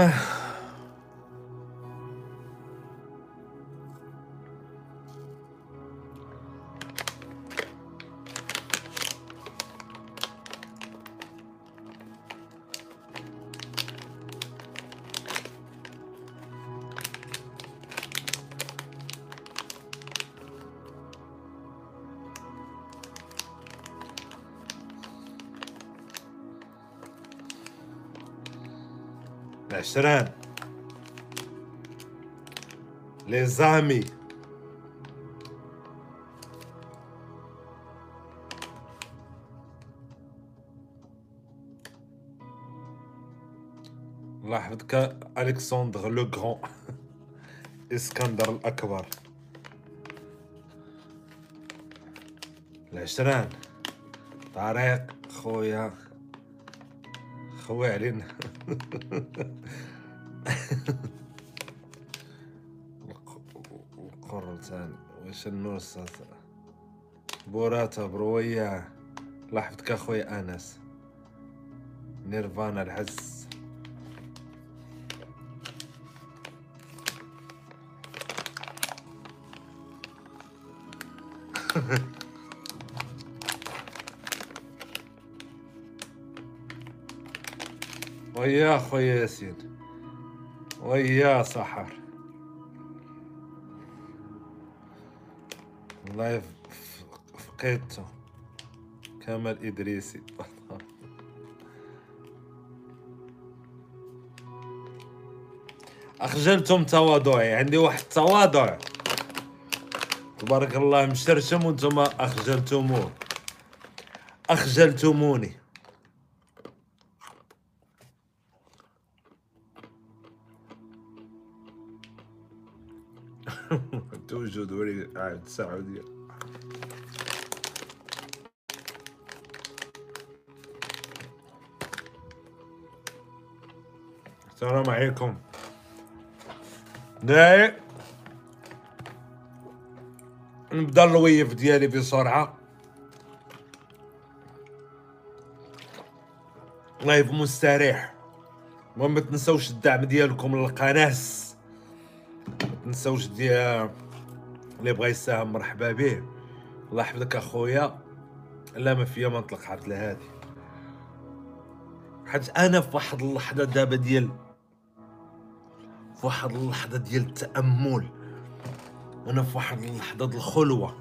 Ugh. عشران les amis الله يحفظك Alexandre le Grand. إسكندر الأكبر. العشران. طريق خويا. خويا علينا. القرن ثاني واش النور بوراتا بروية الله يحفظك اخويا أنس. نيرفانا الحس ويا خويا ياسين. ويا سحر. الله فقيته كمال إدريسي. أخجلتم تواضعي. عندي واحد التواضع تبارك الله مشرشم وأنتم أخجلتموه. أخجلتموني. توجد ولي عهد السعودية السلام عليكم. داي نبدأ ال live ديالي بسرعة live مستريح. وما تنسوش الدعم ديالكم للقناة. تنساوش ديال اللي بغى يساهم مرحبا به الله يحفظك أخويا. لا ما فيا ما نطلق حرت لهادي حيت أنا في واحد اللحظة دابا ديال في واحد اللحظة ديال التأمل أنا في واحد اللحظة ديال الخلوة.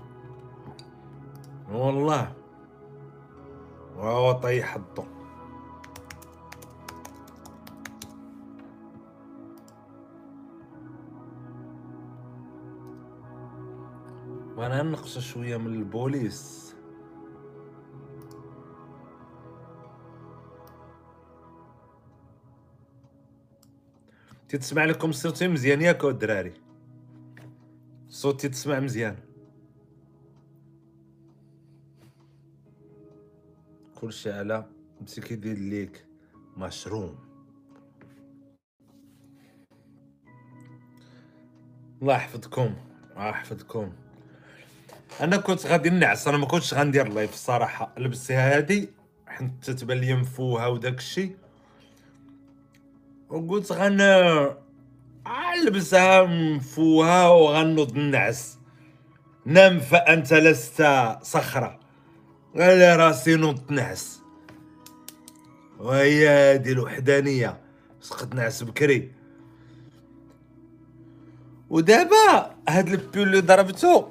والله. وهو طيح الضوء. وأنا نقص شوية من البوليس. تسمع لكم صوتي مزيان ياك الدراري صوتي تسمع مزيان. كلشي على مسكي كيدير ليك مشروم. الله يحفظكم الله يحفظكم. أنا كنت غادي نعس أنا ما كنتش غندير لايف الصراحة. لبستها هادي حيت تتبان لي مفوها وداك الشيء وقلت غن نلبسها مفوها وغنوض نعس نام فانت لست صخرة قال راسي نوض نعس. وهي هادي الوحدانية سقط نعس بكري. ودابا هاد البيو اللي ضربتو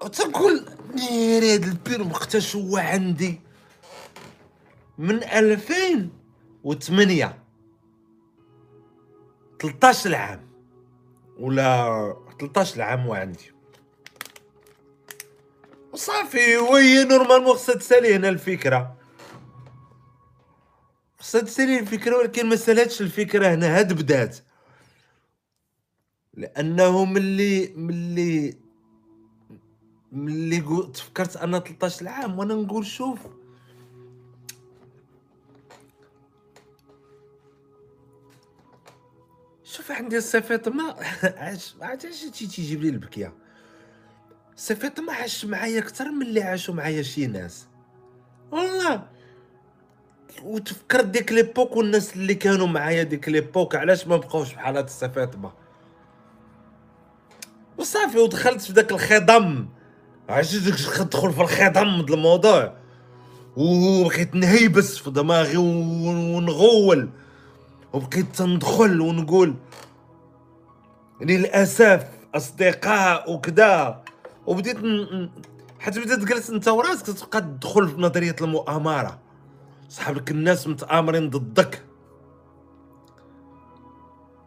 تنقول نيري هاد البير مختش هو عندي. من 2008 13 عام ولا 13 عام وعندي وصافي وهي normalement خصها تسالي هنا الفكرة. خصها تسالي الفكرة ولكن ما سالاتش الفكرة هنا هاد بدات. لأنه ملي ملي ملي تفكرت أنا 13 عام وأنا نقول شوف. شوف عندي الصفات ما عاش عاش تيجيب لي البكية. صفات ما عاش معايا أكثر من اللي عاشوا معايا شي ناس. والله. وتفكر ديك ليبوك والناس اللي كانوا معايا ديك ليبوك علاش ما بقاوش بحال هاد الصفاطمه وصافي ودخلت في داك الخضم. عرفتي تدخل في الخضم د الموضوع. وبقيت نهيبس في دماغي ونغول. وبقيت تندخل ونقول للأسف أصدقاء وكذا. وبديت ن... حتى بديت جلست أنت وراسك تبقى تدخل في نظرية المؤامرة. صحابك الناس متآمرين ضدك.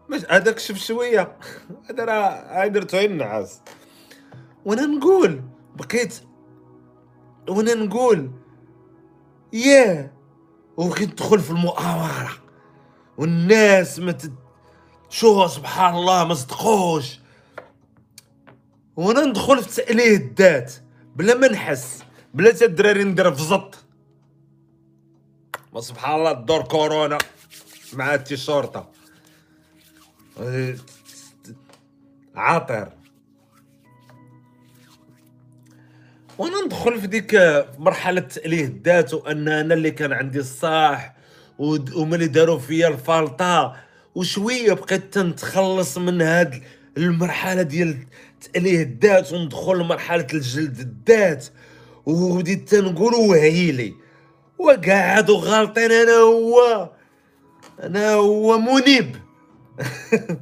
مش هذاك شوف شوية. هذا راه درتو النعاس وأنا نقول بقيت وأنا نقول ياه وبقيت ندخل في المؤامرة. والناس ما تد... شو سبحان الله ما صدقوش. وأنا ندخل في تأليه الذات بلا ما نحس بلا تا الدراري ندير في زط. ما سبحان الله دور كورونا مع التيشورطة عاطر. وأنا ندخل في ديك مرحلة تاليه الذات وان أنا اللي كان عندي الصح وملي داروا فيا الفالطة. وشوية بقيت تنتخلص من هاد المرحلة ديال تاليه الذات وندخل لمرحلة الجلد الذات. وبديت تنقول وهيلي وقاعد وغالطين أنا هو أنا هو منيب.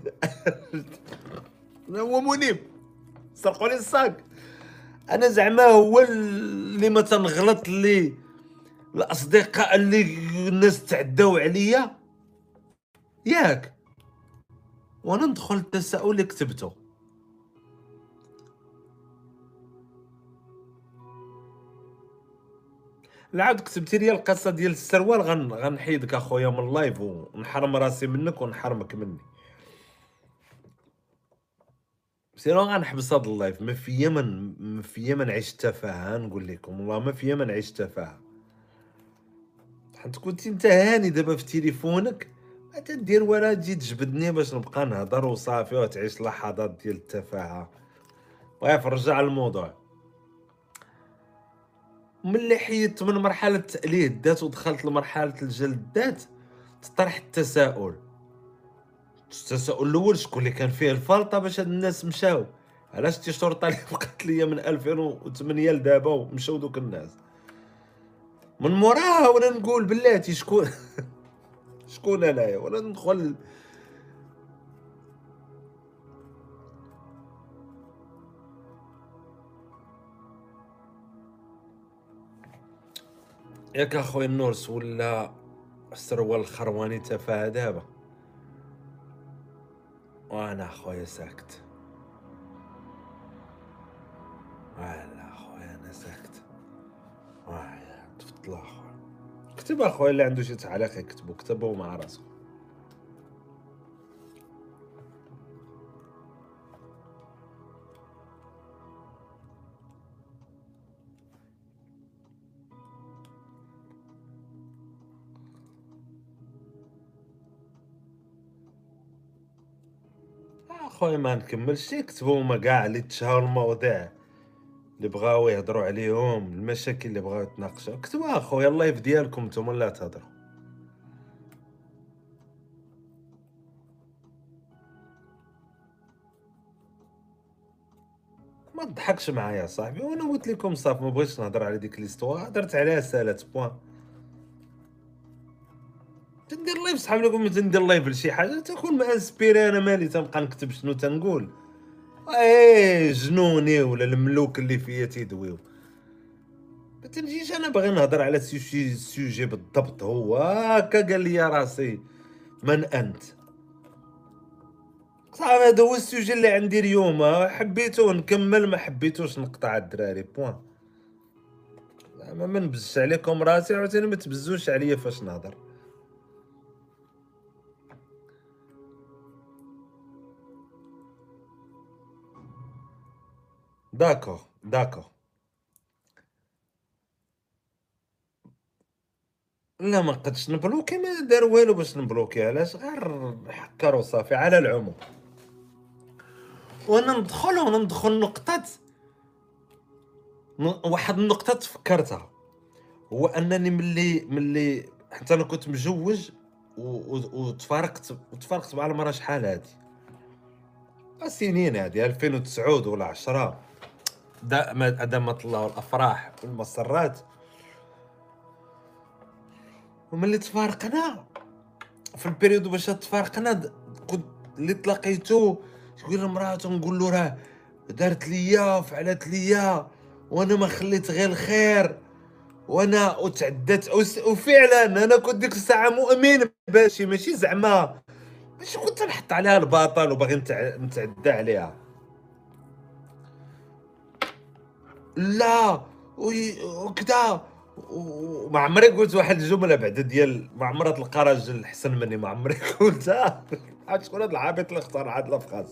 أنا هو منيب. سرقوا لي الصاك أنا زعما هو اللي ما تنغلط اللي الأصدقاء اللي الناس تعداو عليا؟ ياك. وأنا ندخل التساؤل اللي كتبته. العاد كتبتي لي القصة ديال السروال غن غنحيدك أخويا من ال live ونحرم راسي منك ونحرمك مني. سيرو غنحبس هاد ال live ما فيا من ما فيا ما نعيش تفاهه نقول لكم والله ما فيا ما نعيش تفاهه حيت كنت أنت هاني دابا في تليفونك ما تدير ولا تجي تجبدني باش نبقى نهضر وصافي وتعيش لحظات ديال التفاهه طيب رجع الموضوع ملي حيدت من مرحلة التاليه الذات ودخلت لمرحلة الجلد الذات تطرح التساؤل. التساؤل الأول شكون اللي كان فيه الفلطة باش هاد الناس مشاو. علاش تي شرطه اللي بقات ليا من 2008 لدابا ومشاو دوك الناس؟ من موراها وأنا نقول بلاتي شكون شكون أنايا؟ وأنا ندخل ياك اخويا النورس ولا السروال الخرواني تفاهة دابا؟ وأنا أخويا ساكت. لا أخويا أنا ساكت. واه تفضل أخويا. كتب أخويا اللي عنده شي تعليق يكتبو. كتبو مع راسو. خويا ما نكملش يكتبوا هما كاع اللي تشهروا المواضيع اللي بغاو يهضروا عليهم المشاكل اللي بغاو يتناقشوا كتبوا أخويا ال live ديالكم نتوما لا تهضروا ما تضحكش معايا صاحبي وأنا قلت لكم صافي ما بغيتش نهضر على ديك l'histoire هضرت عليها سالات point. تندير live صحاب لكم تندير live لشي حاجة؟ تكون مع inspiré أنا مالي تنبقى نكتب شنو تنقول. إيه جنوني ولا الملوك اللي فيا تيدويو. ما تنجيش أنا باغي نهضر على شي sujet بالضبط. هو هكا قال لي راسي من أنت؟ صافي هذا هو ال sujet اللي عندي اليوم. حبيتو نكمل ما حبيتوش نقطع الدراري. point. زعما ما نبزش عليكم راسي عاوتاني ما تبزوش عليا فاش نهضر. d'accord d'accord لا ما قدش نبلوكي ما دار والو باش نبلوكي. علاش غير حكر وصافي على العموم. وأنا ندخل وأنا ندخل نقطة واحد النقطة تفكرتها. هو أنني ملي ملي حتى أنا كنت مجوج وتفارقت وتفارقت مع المرأة شحال هادي. سنين هادي 2009 ولا 10 ادامت الله الأفراح والمسرات. وملي تفارقنا؟ في البريود باش تفارقنا اللي تلاقيتو تقول لمراته نقول له راه دارت ليا فعلت ليا وأنا ما خليت غير الخير وأنا وتعدت وفعلا أنا كنت ديك الساعة مؤمن باشي ماشي زعما. ماشي كنت نحط عليها الباطل وباغي نتعدى عليها. لا وكذا. وما عمري قلت واحد الجملة بعدا ديال ما عمرها تلقى راجل احسن مني ما عمري قلتها. عاد شكون هذا العابط اللي اختار هاد الافخاذ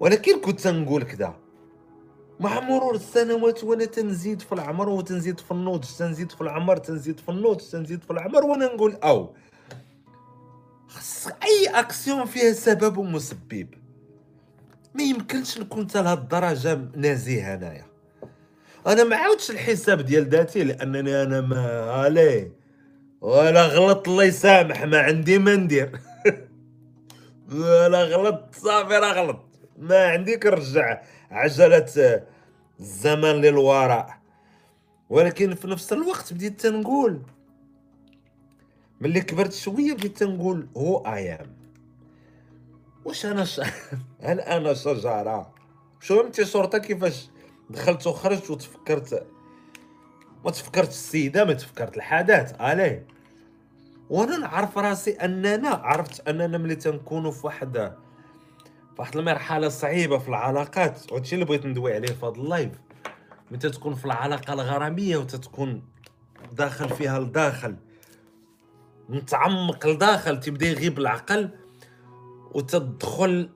ولكن كنت نقول كذا. مع مرور السنوات وأنا تنزيد في العمر وتنزيد في النضج تنزيد في العمر تنزيد في النضج تنزيد في العمر وأنا نقول أو. خص أي أكسيون فيها سبب ومسبب. ما يمكنش نكون حتى لهاد الدرجة نازيه انايا أنا ما عاودش الحساب ديال ذاتي لأنني أنا ما عليه ولا غلط الله يسامح ما عندي ما ندير. ولا غلط صافي راه غلط. ما عندي كنرجع عجلة الزمن للوراء. ولكن في نفس الوقت بديت تنقول. ملي كبرت شوية بديت تنقول هو أيام واش أنا ش... هل أنا شجرة؟ شو أنت شرطه كيفاش؟ دخلت وخرجت وتفكرت ما تفكرت السيدة ما تفكرت الحدث اليه وأنا نعرف راسي أننا عرفت أننا ملي تنكونوا في واحد واحد المرحلة صعيبة في العلاقات وهادشي اللي بغيت ندوي عليه في هذا اللايف. متى تكون في العلاقة الغرامية وتتكون داخل فيها لداخل متعمق لداخل تبدأ يغيب العقل وتدخل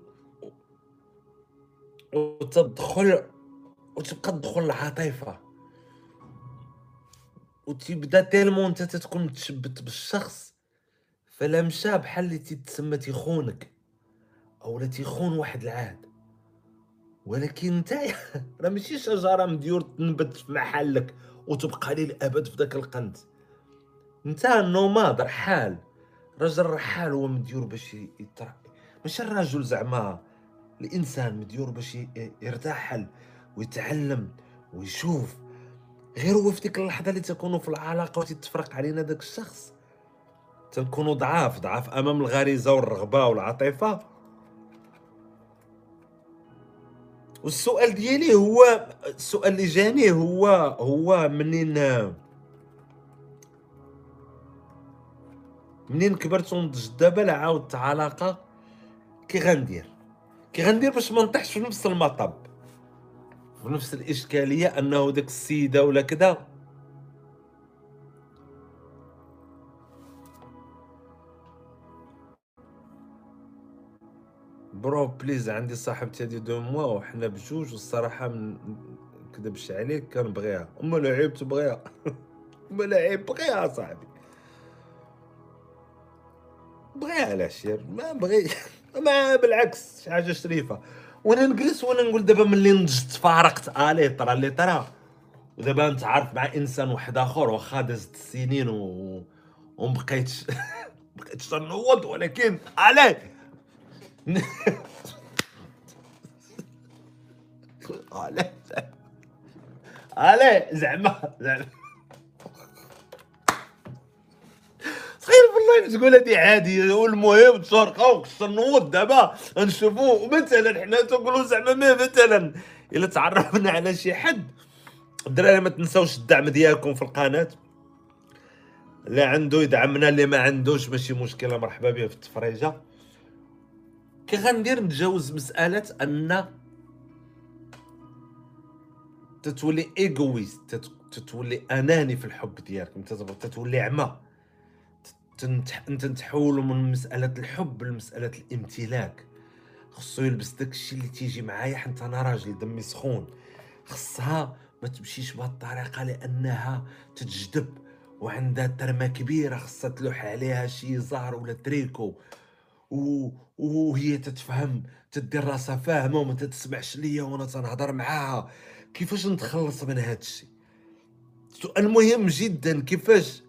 وتدخل وتبقى تدخل العاطفه وتبدا تيلمون انت تكون متشبت بالشخص فلا مشى بحال اللي تيتسمى تيخونك أو لا تيخون واحد العهد. ولكن انت راه ماشي شجرة مديور تنبت في محلك وتبقى للابد في ذاك القنت. انت nomade رحال. رجل رحال هو مديور باش يترقى ماشي الرجل زعما الإنسان مديور باش يرتاحل ويتعلم ويشوف غير هو في ديك اللحظة اللي تكونوا في العلاقة وتتفرق علينا داك الشخص. تنكونوا ضعاف ضعاف أمام الغريزة والرغبة والعاطفة. والسؤال ديالي هو السؤال اللي جاني هو هو منين منين كبرت ونضج دابا لا عاودت علاقة كي غندير؟ كي غندير باش ما نطيحش في نفس المطب. في نفس الإشكالية أنه ديك السيده ولا كذا bro please عندي صاحبتي هادي deux mois وحنا بجوج والصراحة من كذبش عليك كنبغيها أما لعيب تبغيها أما لعيب بغيها صاحبي. بغيها على شير. ما بغي ما بالعكس شي حاجة شريفة. وأنا نجلس وأنا نقول دابا ملي نضجت فارقت آلي طرا اللي طرا. ودابا نتعارف مع إنسان واحد آخر واخا دازت السنين و ومبقيتش بقيتش تنوض ولكن عليه عليه عليه زعما زعما. تخيل بالله تقول هذه عادي والمهم تسرقوا نوض دابا نشوفوا مثلا حنا تنقولوا زعما مثلا إلا تعرفنا على شي حد. الدراري ما تنساوش الدعم ديالكم في القناة. اللي عنده يدعمنا اللي ما عندوش ماشي مشكلة. مرحبا به في التفريجة. كي غندير نتجاوز مسألة أن تتولي égoïste تتولي أناني في الحب ديالك. تتولي عمى. انت تحول من مسألة الحب لمسألة الامتلاك. خصو يلبس داكشي اللي تيجي معايا حتى أنا راجل دمي سخون. خصها ما تمشيش بهذه الطريقة لأنها تتجذب وعندها ترمة كبيرة خصها تلوح عليها شي زار ولا تريكو. و... وهي تتفهم تدير راسها فاهمة وما تتسمعش ليا وأنا تنهضر معاها. كيفاش نتخلص من هذا الشيء سؤال مهم جدا كيفاش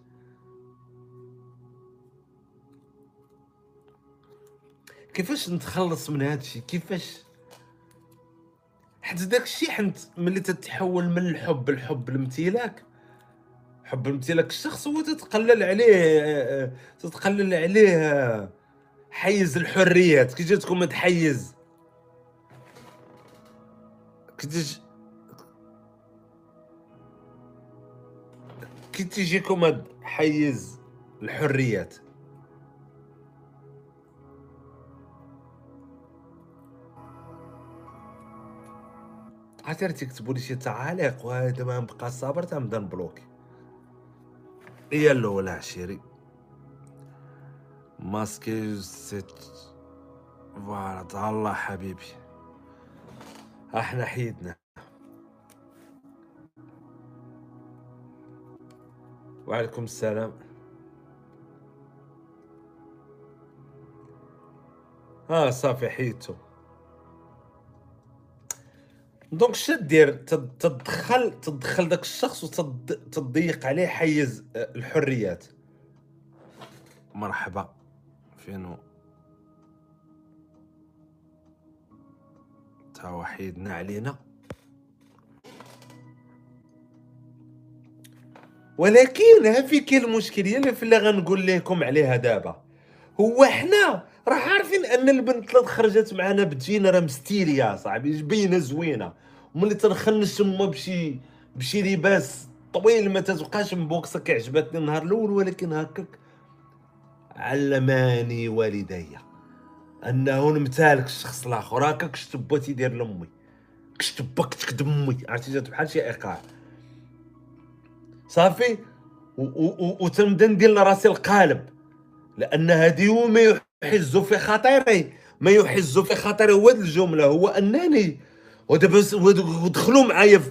كيفاش نتخلص من هذا الشيء كيفاش؟ حيت داك الشيء حنت ملي تتحول من الحب لحب الامتلاك حب امتلاك الشخص هو تتقلل عليه تتقلل عليه حيز الحريات. كي جاتكم هاد حيز. كي تجي كي تيجيكم هاد حيز الحريات. عاد تكتبوا لي شي تعاليق وهذا ما نبقى صابر تنبدا نبلوكي. هي الأولى عشيري. ماسكي سيت فوالا الله حبيبي. أحنا حيدنا. وعليكم السلام. آه صافي حيدتو. دونك شنو دير؟ تدخل تدخل داك الشخص وتضيق عليه حيز آه، الحريات. مرحبا. فينو؟ تا وحيدنا علينا. ولكن ها في كاين المشكل اللي في اللي غنقول لكم عليها دابا. هو حنا راه عارفين أن البنت اللي خرجت معنا بتجينا راه مستيليه صاحبي باينه زوينة. وملي تنخنش تما بشي بشي لباس طويل ما تتبقاش مبوكسه كعجبتني النهار الأول ولكن هكاك علماني والدي أنه نمتالك الشخص الآخر. هكاك كشت با تيدير لأمي. كشت با كتكدب أمي. عرفتي جات بحال شي ايقاع صافي؟ وتنبدا ندير لراسي القالب. لأن هذه هو ما يحز في خاطري. ما يحز في خاطري. هو الجملة. هو أنني ودابا ودخلوا معايا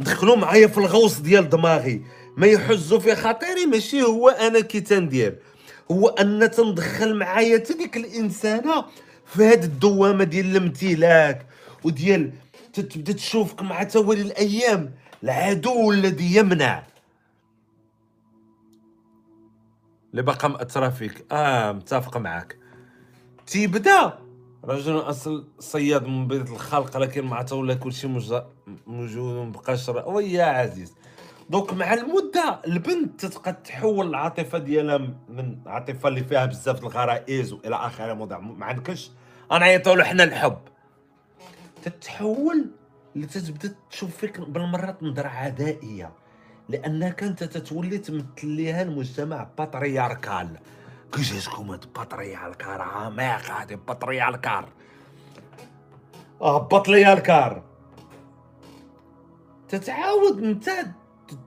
دخلوا معايا في الغوص ديال دماغي. ما يحزوا في خاطري ماشي هو أنا كي تندير. هو أن تندخل معايا ديك الإنسانة في هاد الدوامة ديال الامتلاك وديال تبدا تشوفك مع تولي الأيام. العدو الذي يمنع. اللي باقا مأثره فيك آه متفق معاك. تيبدا رجل أصل صياد من بيت الخلق لكن مع ولا كلشي موجود مبقاش ويا عزيز. دونك مع المدة البنت تتبقى تحول العاطفة ديالها من عاطفة اللي فيها بزاف الغرائز وإلى اخره موضوع ما عندكش؟ غنعيطوا له حنا الحب. تتحول لتتبدا تشوف فيك بالمرات نظرة عدائية لانك انت تتولي تمثل ليها المجتمع patriarcal كي جاتكم هاد patriarcal عميق هادي patriarcale هبط ليا الكار تتعاود انت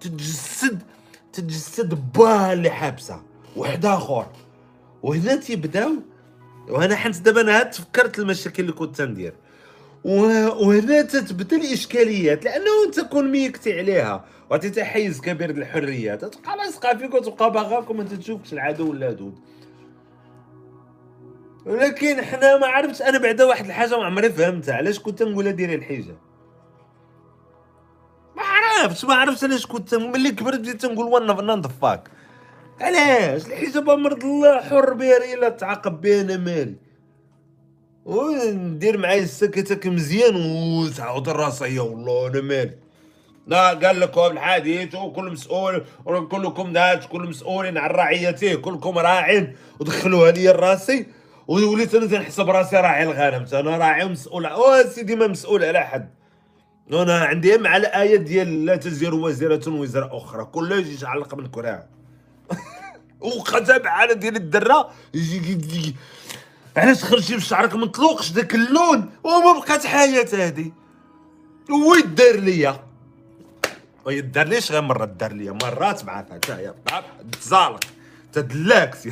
تتجسد تتجسد باه اللي حابسة واحد آخر. وهنا تيبداو وأنا حنت دابا أنا تفكرت المشاكل اللي كنت ندير وهنا تتبدا الاشكاليات لأنه أنت كون ميكتي عليها وعطيتها حيز كبير للحريات. تبقى لاصقه فيك وتبقى باغاك وما تشوفش العدو ولا دود. ولكن حنا ما عرفتش أنا بعدا واحد الحاجة ما عمري فهمتها. علاش كنت نقولها ديري الحجاب ما عرفتش ما عرفتش علاش كنت ملي كبرت بديت نقول وأنا نضفاك علاش؟ الحجاب مرض الله حر بها إلا تعاقب بها أنا مالي وندير معايا السكتك مزيان وتعاود الراسيه والله أنا مالي لا قال لكم الحديث وكل مسؤول كلكم ناس كل مسؤول عن رعيته كلكم راع ودخلوها لي راسي وليت أنا تنحسب راسي راعي الغنم أنا راعي ومسؤول أو سيدي ما مسؤول على حد. أنا عندي مع الايه ديال لا تزر وزيرة وزر أخرى. كل يجي يتعلق من كراع وخدم على ديال الدرة علاش خرجتي بشعرك مطلوقش داك اللون؟ وما بقات حياة هادي. ويدار ليا؟ ويدار ليش غير مرة دار ليا. مرات معاك حتى هي تزالق. تدلاك.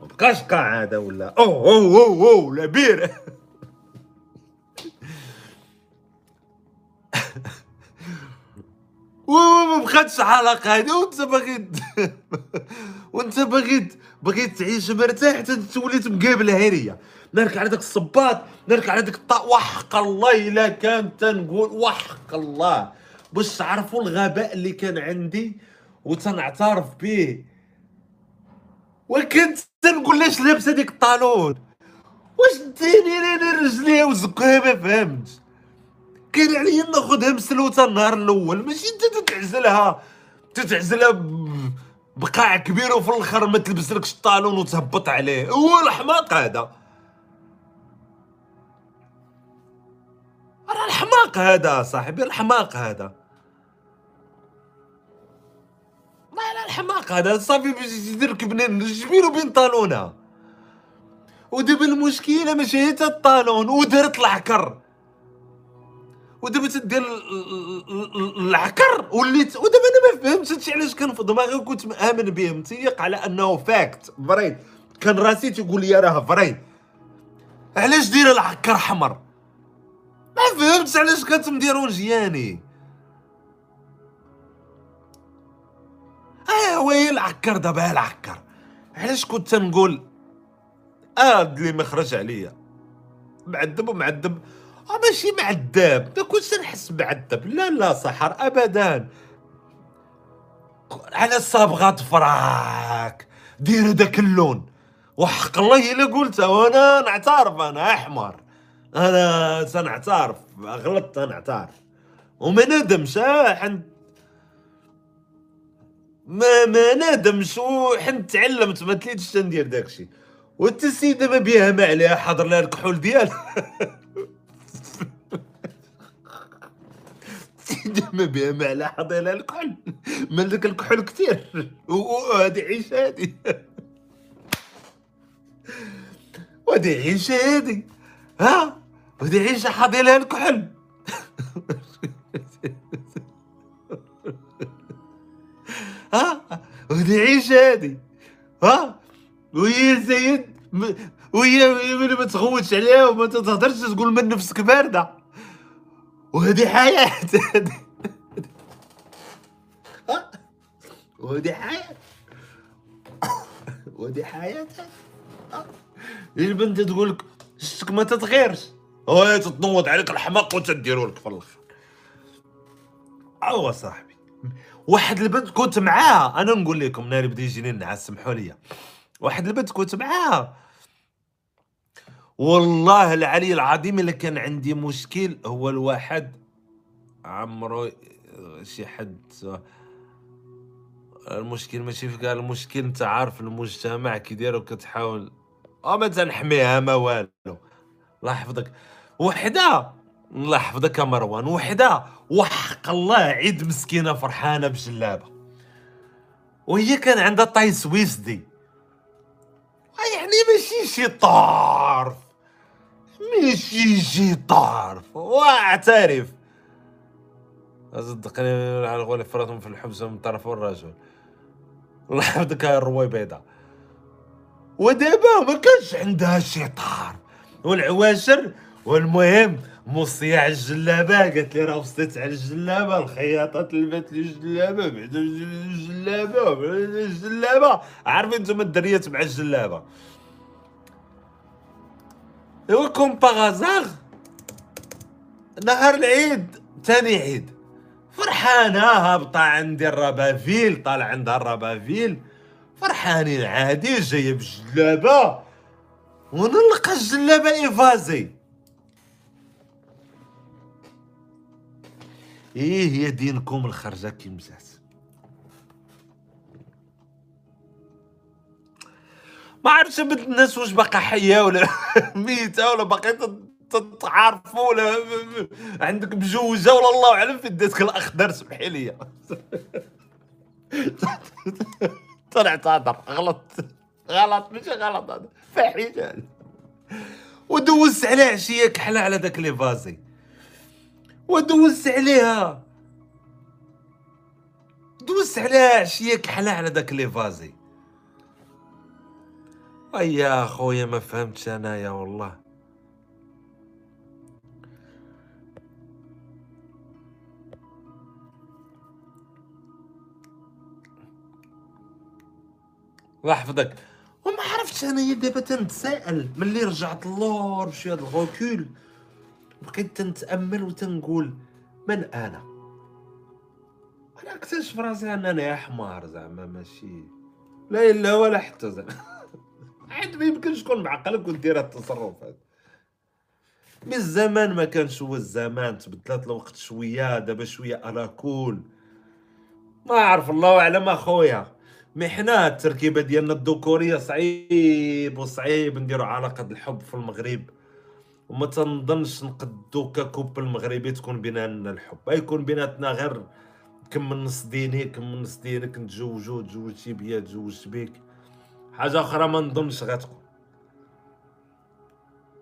ما بقاش ولا؟ أوه أوه أوه, أوه لا بير. وما بقاتش حلقة هذه. وانت باغي وانت باغي باغي تعيش مرتاح حتى وليت مقابل هريه نرك على داك الصباط نرك على داك الطاء وحق الله. إلا كان تنقول وحق الله. باش تعرفوا الغباء اللي كان عندي وتنعترف به. وكنت تنقول لاش لابسه ديك الطالون؟ واش ديني أنا رجليها وزكوها ما فهمتش. كان عليا ناخذها مسلوته النهار الأول ماشي أنت تتعزلها تتعزلها بقاع كبير وفي الآخر ما تلبسلكش الطالون وتهبط عليه. هو الحماق هذا. راه الحماق هذا صاحبي الحماق هذا. الحماق هذا صافي باش يدير كبنان بينو بين طالونة. ودابا المشكلة ماشي هي الطالون ودرت العكر. ودابا تدير العكر وليت ودابا أنا ما فهمتش هادشي علاش كان في دماغي وكنت مآمن به متيق على أنه فاكت فريد. كان راسي تيقول لي راه فريد. علاش دير العكر حمر؟ ما فهمتش علاش كانت مديرون جياني آه وي العكر دابا العكر علاش كنت تنقول؟ آه اللي مخرج عليا. معذب ومعذب. آه ماشي معذب. ما كنتش نحس معذب لا لا سحر ابدا. على الصبغه فراك دير داك اللون. وحق الله إلا قلتها وأنا نعترف أنا أحمر. أنا سنعترف غلطت أنا اعترف وما ندمش حنت ما ما ندمش وحنت تعلمت ما تليتش ندير داكشي وانت السيده ما بيها ما عليها حضر لها الكحول ديالها. ما بيها ما عليها حضر لها الكحول. مالك الكحول كثير. وهادي عيش هادي. وهادي عيش هادي. ها؟ وهادي عيشة حاضي لها الكحل ها؟ عيشه هادي. ها؟ وهي سيد وهي ما تغوتش عليها وما تهضرش تقول من نفسك باردة. وهذه حياة وهذه حياة. وهذه حياة البنت تقول لك شتك ما تتغيرش. هو تتنوض عليك الحماق وتديروا لك في الآخر. اوا صاحبي. واحد البنت كنت معاها أنا نقول لكم ناري بدا يجيني النعاس سمحوا لي. واحد البنت كنت معاها والله العلي العظيم اللي كان عندي مشكل هو الواحد عمرو شي حد. المشكل ماشي في كاع المشكل أنت عارف المجتمع كي داير كتحاول أه ما تنحميها ما والو. الله يحفظك. وحدة. الله يحفظك مروان وحده وحق الله عيد مسكينة فرحانة بجلابة. وهي كان عندها طاي سويسدي يعني ماشي شي طارف. ماشي شي طارف. واعترف. صدقني على قولي فراتهم في الحبس من طرف الرجل. الله يحفظك الرواي بيضاء ودابا ما كانش عندها شي طار والعواشر والمهم موصية على الجلابة قالت لي راه وصيت على الجلابة الخياطة تلبات لي الجلابة بعد الجلابة بعد الجلابة. عارفين نتوما الدريات مع الجلابة. ايوا كوم باغازاغ نهار العيد تاني عيد. فرحانة هابطة عندي الربافيل طالع عندها الربافيل. فرحانين عادي جاية بجلابة. ونلقى الجلابة إيفازي. إيه هي دينكم الخرجه كي مزات ما عرفتش بنت الناس واش باقا حية ولا ميتة ولا باقي تتعارفوا ولا عندك مجوجه ولا الله أعلم في داتك الأخضر سمحي لي. طلعت هضر غلط. غلط ماشي غلط هذا. فاحشه ودوزت على عشيه كحله على داك لي فازي. ودوزت عليها. دوزت عليها عشيه كحلة على داك لي فازي. يا خويا ما فهمتش أنايا والله. الله يحفظك. وما عرفتش أنايا دابا تنتسائل ملي رجعت اللور بشوية الغوكول. بقيت تنتأمل وتنقول من أنا؟ أنا أكتشف راسي أنني حمار زعما ماشي. لا إلا ولا حتى زعما. عاد ما يمكنش تكون بعقلك ودير هاد التصرف هذا مي الزمان ما كانش هو الزمان تبدلات الوقت شوية دابا شوية على كول ما عرف الله أعلم أخويا. مي حنا التركيبة ديالنا الذكورية صعيب وصعيب نديرو علاقة الحب في المغرب. وما تنظنش نقدو ك couple مغربي تكون بيناتنا الحب. يكون بيناتنا غير كم من نص ديني كم من نص دينك نتزوجو تزوجتي بيا تزوجت بيك. حاجة أخرى ما نظنش غتكون.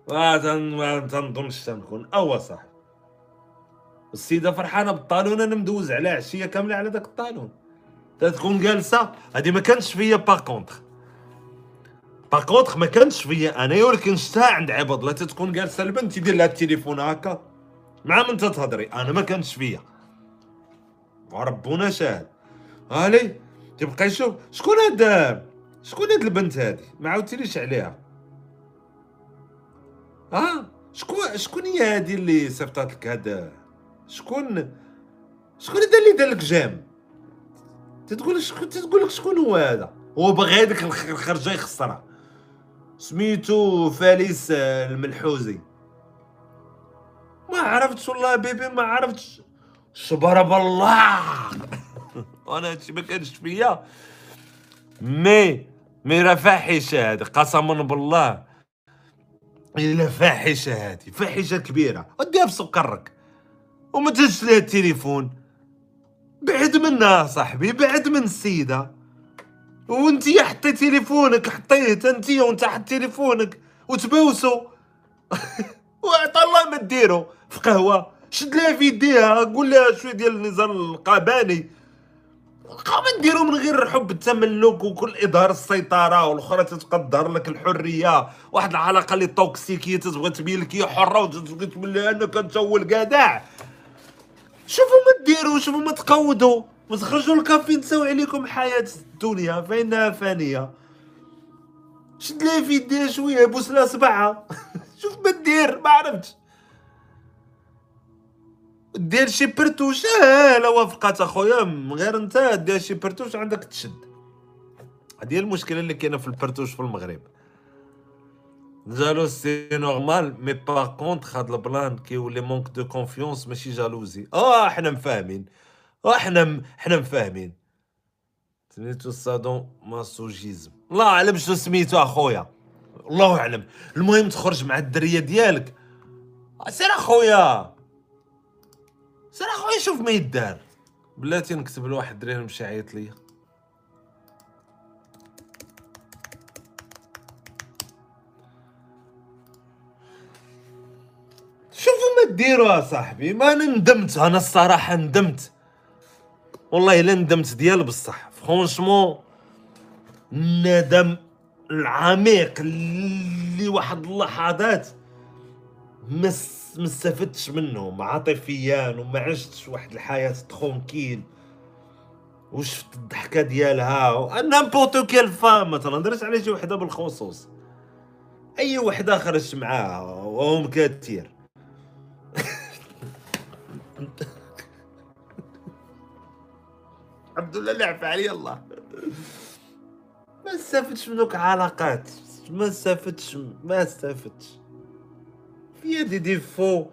ما تنظنش تنكون. أوا صح السيدة فرحانة ب talon أنا مدوز على عشية كاملة على داك ال talon. تكون جالسة؟ هذه ما كانش فيا par contre par contre ما كانش فيا أنا ولكن شفتها عند عباد لا تكون جالسه البنت يدير لها التليفون هكا مع من تتهضري أنا ما كانش فيا وربنا شاهد هالي تبقى يشوف شكون هاد شكون هاد البنت هادي ما عاودتيليش عليها آه شكون شكون هي هادي اللي صيفطات لك هذا شكون شكون هذا اللي دار لك j'aime تتقول شكون تتقول لك شكون هو هذا هو باغي هذيك الخرجه يخسرها سميتو فاليس الملحوزي. ما عرفتش والله بيبي ما عرفتش. صبر بالله وأنا هادشي ما كانش فيا. مي مي راه فاحشة هذه قسما بالله. إلا فاحشة هذه فاحشة كبيرة. وديها في سكرك. وما تهزش لها التليفون. بعد منها صاحبي بعد من السيدة. وانت حطي تليفونك حطيت انت وانت حط تليفونك وتبوسوا وعطى الله ما ديروا في قهوة. شد لها في يديها قول لها شوية ديال النزار القباني. قام نديرو من غير الحب التملك وكل إظهار السيطرة والأخرى تتقدر لك الحرية. واحد العلاقة اللي توكسيكيه تتبغي تبين لك هي حرة وتبغي تبين لها أنك أنت هو الجدع شوفوا ما ديروا شوفوا ما تقودوا ما تخرجوا الكافي نساو عليكم حياة الدنيا فإنها فانية. شد لها في يديها شوية بوس لها صبعها شوف ما دير ما عرفتش. دير شي برتوش آه لا وافقات أخويا غير أنت دير شي برتوش عندك تشد. هذه هي المشكلة اللي كاينة في البرتوش في المغرب. jalouse c'est normal mais par contre هاد ال plan كيولي manque de confiance ماشي jalousie. آه حنا مفاهمين. آه حنا حنا مفاهمين. سميتو الصادون ماسوجيزم الله اعلم شنو سميتو اخويا. الله اعلم. المهم تخرج مع الدرية ديالك. سير اخويا. سير اخويا شوف ما يدار. بلاتي نكتب لواحد الدري مشى عيط ليا. شوفوا ما ديروا صاحبي. ما ندمت. أنا الصراحة ندمت. والله إلا ندمت ديال بصح. franchement الندم العميق اللي واحد اللحظات ما استفدتش منهم عاطفيا وما عشتش واحد الحياة tranquille وشفت الضحكة ديالها. n'importe quelle femme ما تنهضرش على شي وحدة بالخصوص. أي وحدة خرجت معاها. وهم كثير الحمد لله لعب علي الله. ما استفدتش من دوك علاقات ما استفدتش ما استفدتش. فيا دي ديفو.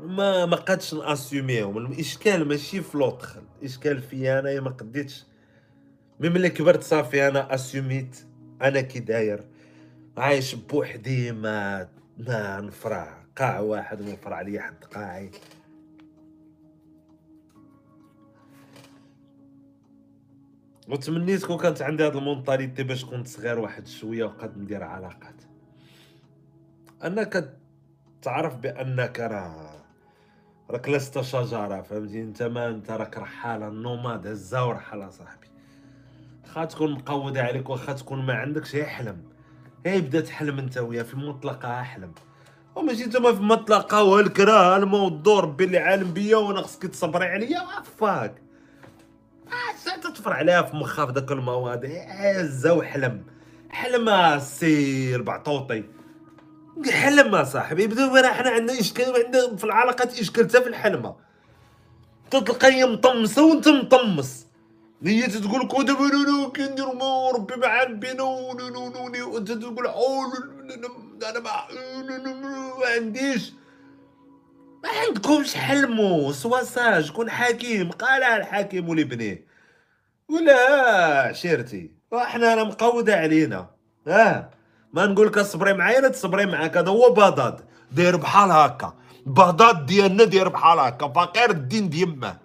ما ما قدش نأسيوميهم. الإشكال ماشي في لوطخ. الإشكال فيا انايا ما قديتش mais ملي كبرت صافي أنا assum يت. أنا كي داير. عايش بوحدي ما ما نفرع. قاع واحد ما نفرع لي حد قاعي. وتمنيت كون كانت عندي هاد ال mentalité باش كنت صغير واحد شوية وقد ندير علاقات. أنك تعرف بأنك راه راك لست شجرة فهمتي أنت ما أنت راك رحالة nomade هزا ورحل صاحبي. واخا تكون مقودة عليك واخا تكون ما عندكش احلم هي بدا تحلم أنت وياه في المطلقة احلم وماشي أنت ما في المطلقه والكراه الموضوع ربي اللي عالم بيا وأنا خصك تصبري عليا. فاك آه تتفر عليها في مخها في ذاك المواضيع هزا وحلم حلم سير بعطوطي حلم صاحبي بدو حنا عندنا اشكال عندنا في العلاقات اشكال في الحلمه تلقاني مطمسه وانت مطمس هي تتقول لك ودابا أنا كندير ما ربي مع بينا وانت تقول أنا ما عنديش ما عندكمش حلموا سواساج كون حكيم قالها الحكيم ولبنيه ولا عشيرتي إحنا أنا مقودة علينا. آه ما نقول لك صبري معايا تصبري معاك هذا هو بغداد. داير بحال هكا. بغداد ديالنا داير بحال هكا. فقير الدين ديما.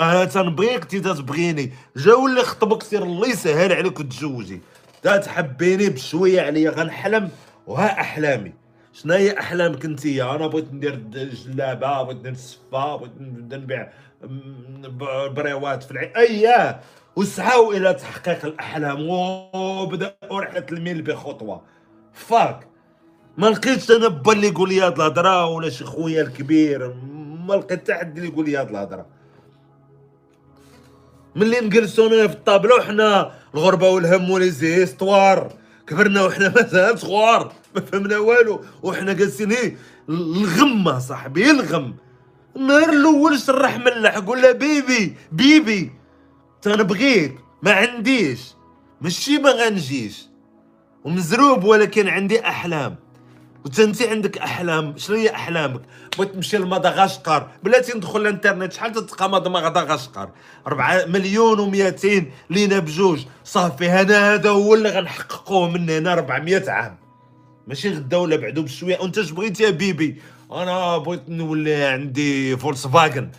أنا تنبغيك انت تبغيني جاو اللي خطبك سير الله يسهل عليك وتزوجي. تحبيني بشوية عليا غنحلم وها أحلامي. شنو هي أحلامك أنت؟ أنا بغيت ندير جلابة بغيت ندير الصفا بغيت نبيع بريوات في العين اياه وسعوا إلى تحقيق الأحلام. وبداوا رحلة الميل بخطوة. فاك ما لقيتش أنا با اللي يقول لي هاد الهضرة ولا شي خويا الكبير. ما لقيت حتى حد اللي يقول لي هاد الهضرة. ملي نجلسو أنا في الطابله وحنا الغربة والهم ولي زيستوار كبرنا وحنا مازال صغار ما فهمنا والو وحنا جالسين إيه الغم صاحبي الغم. النهار الأول شرح ملح قول بيبي بيبي تنبغيك ما عنديش ماشي ما غنجيش. ومزروب ولكن عندي أحلام. وانت عندك أحلام شنو هي أحلامك؟ بغيت تمشي لمدغشقر. بلاتي ندخل الإنترنت شحال تلقى مدغشقر؟ 4 مليون و200 لينا بجوج. صافي أنا هذا هو اللي غنحققوه من هنا 400 عام. ماشي غدا ولا بعدو بشوية. وانت اش بغيتي يا bébé؟ أنا بغيت نولي عندي Volkswagen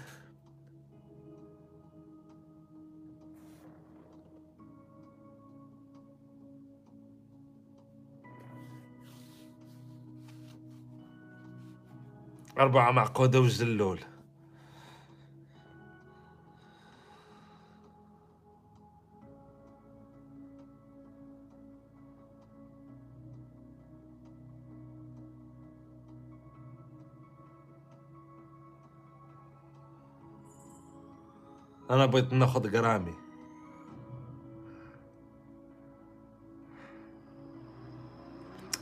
أربعة معقودة وجلول أنا بغيت ناخذ جرامي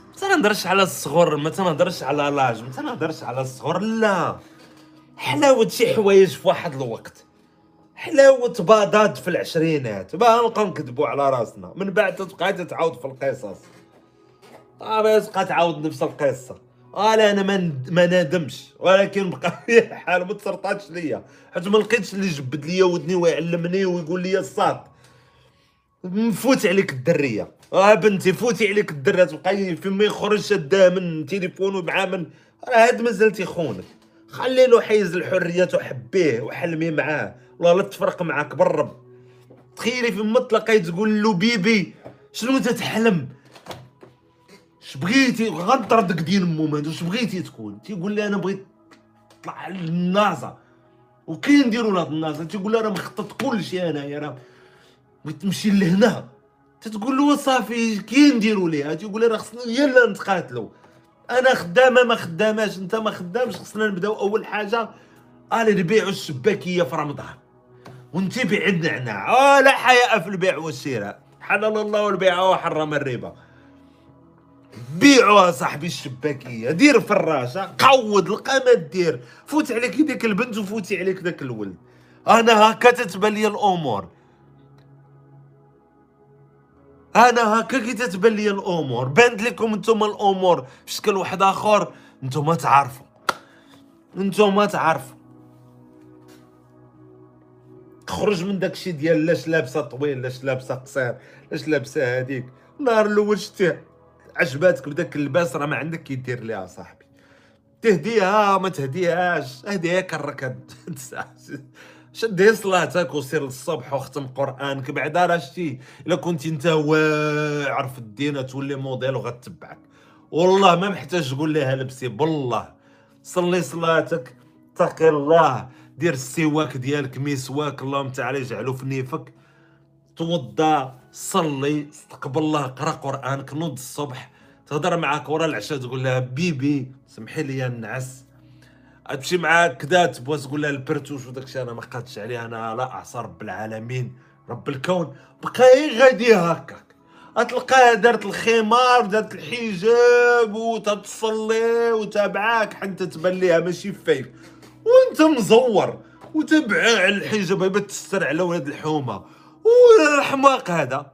ما تنهضرش على الصغر ما تنهضرش على لاج ما تنهضرش على الصغر لا. حلاوة شي حوايج في واحد الوقت. حلاوة بادات في العشرينات باه نبقاو نكذبوا على راسنا. من بعد تبقى تتعاود في القصص. آه تبقى تعاود نفس القصة. قال أنا ما ما نادمش ولكن بقى في الحال ما تسرطاتش ليا. حيت ما لقيتش اللي جبد ليا ودني ويعلمني ويقول لي الصاد. نفوت عليك الدرية. آه بنتي فوتي عليك الدرية. تبقاي فين ما يخرج شداه من تليفون مع من راه هاد مازال تيخونك خلي له حيز الحريات وحبيه وحلمي معاه. والله لا تفرق معاك بالرب. تخيلي في مطلقة تقول له بيبي شنو تتحلم؟ اش بغيتي غدر ديك دين مومنت واش بغيتي تكون. تيقول لي أنا بغيت نطلع للنازا وكاين نديرو لهاد النازا تيقول لي أنا مخطط كلشي أنايا راه بغيت نمشي لهنا. تتقول له صافي كي نديرو ليها؟ تيقول لي راه خصنا يلا نتقاتلو. أنا خدامة ما خداماش. أنت ما خدامش خصنا نبداو أول حاجة قال نبيعوا الشباكية في رمضان. وانت بعدنا عنها آه لا حياء في البيع والشراء. حلل الله البيع وحرم الربا. بيعوها صاحبي الشباكية دير فراشة قود لقى دير فوت عليك ديك البنت وفوتي عليك ذاك الولد. أنا هكا تتبان لي الأمور. أنا هكا كي تتبان لي الأمور. بانت لكم نتوما الأمور في شكل واحد آخر نتوما تعرفوا. نتوما تعرفوا. خرج من داكشي ديال لاش لابسة طويل لاش لابسة قصير لاش لابسة هذيك النهار الأول شتيه عجباتك بداك اللباس راه ما عندك كي دير ليها صاحبي. تهديها ما تهديهاش. هديها كرك شدي صلاتك وسير للصبح وختم قرآنك بعدا راه شتي. إلا كنت أنت واعر في الدين تولي موديل وغتبعك. والله ما محتاج تقول لها لبسي بالله. صلي صلاتك اتقي الله. دير السواك ديالك مسواك اللهم تعالى يجعلو في نيفك. توضا صلي استقبل الله قرا قرانك نوض الصبح تهضر معاك ورا العشاء تقول لها بيبي سمحي لي النعس تمشي معاك كذا تبغى تقول لها البرتوش وداك الشيء أنا ما قادش عليه أنا لا اعصى رب العالمين رب الكون. بقى غادي هكاك. تلقاها دارت الخمار دارت الحجاب وتتصلي وتابعاك حتى تبان ليها ماشي فيك. وأنت مزور وتبعه على الحجاب تستر على ولاد الحومة. ورا الحماق هذا.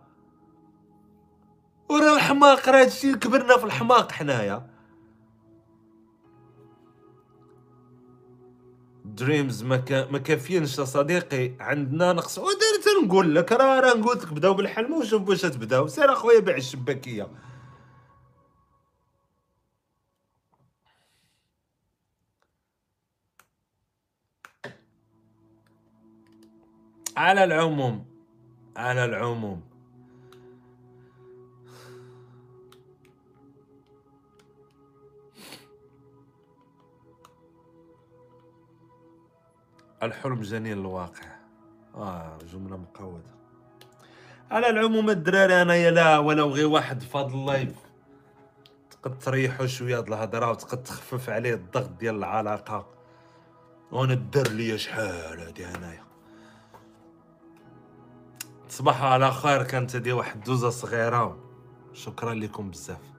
ورا الحماق راه هادشي كبرنا في الحماق حنايا. دريمز ما كا ما كافيينش صديقي. عندنا نقص. ودرت نقول لك راه راه قلت لك بداو بالحلم وشوف باش تبداو. سير أخويا بيع الشباكية. على العموم على العموم. الحلم جنين الواقع. آه جملة مقودة. على العموم الدراري أنايا لا ولو غير واحد هذا اللايف. تقد تريحوا شوية د الهضرة وتقد تخفف عليه الضغط ديال العلاقة. وأنا دار ليا شحال هادي أنايا؟ تصبحوا على خير كانت هادي واحد الدوزة صغيرة. شكرا لكم بزاف.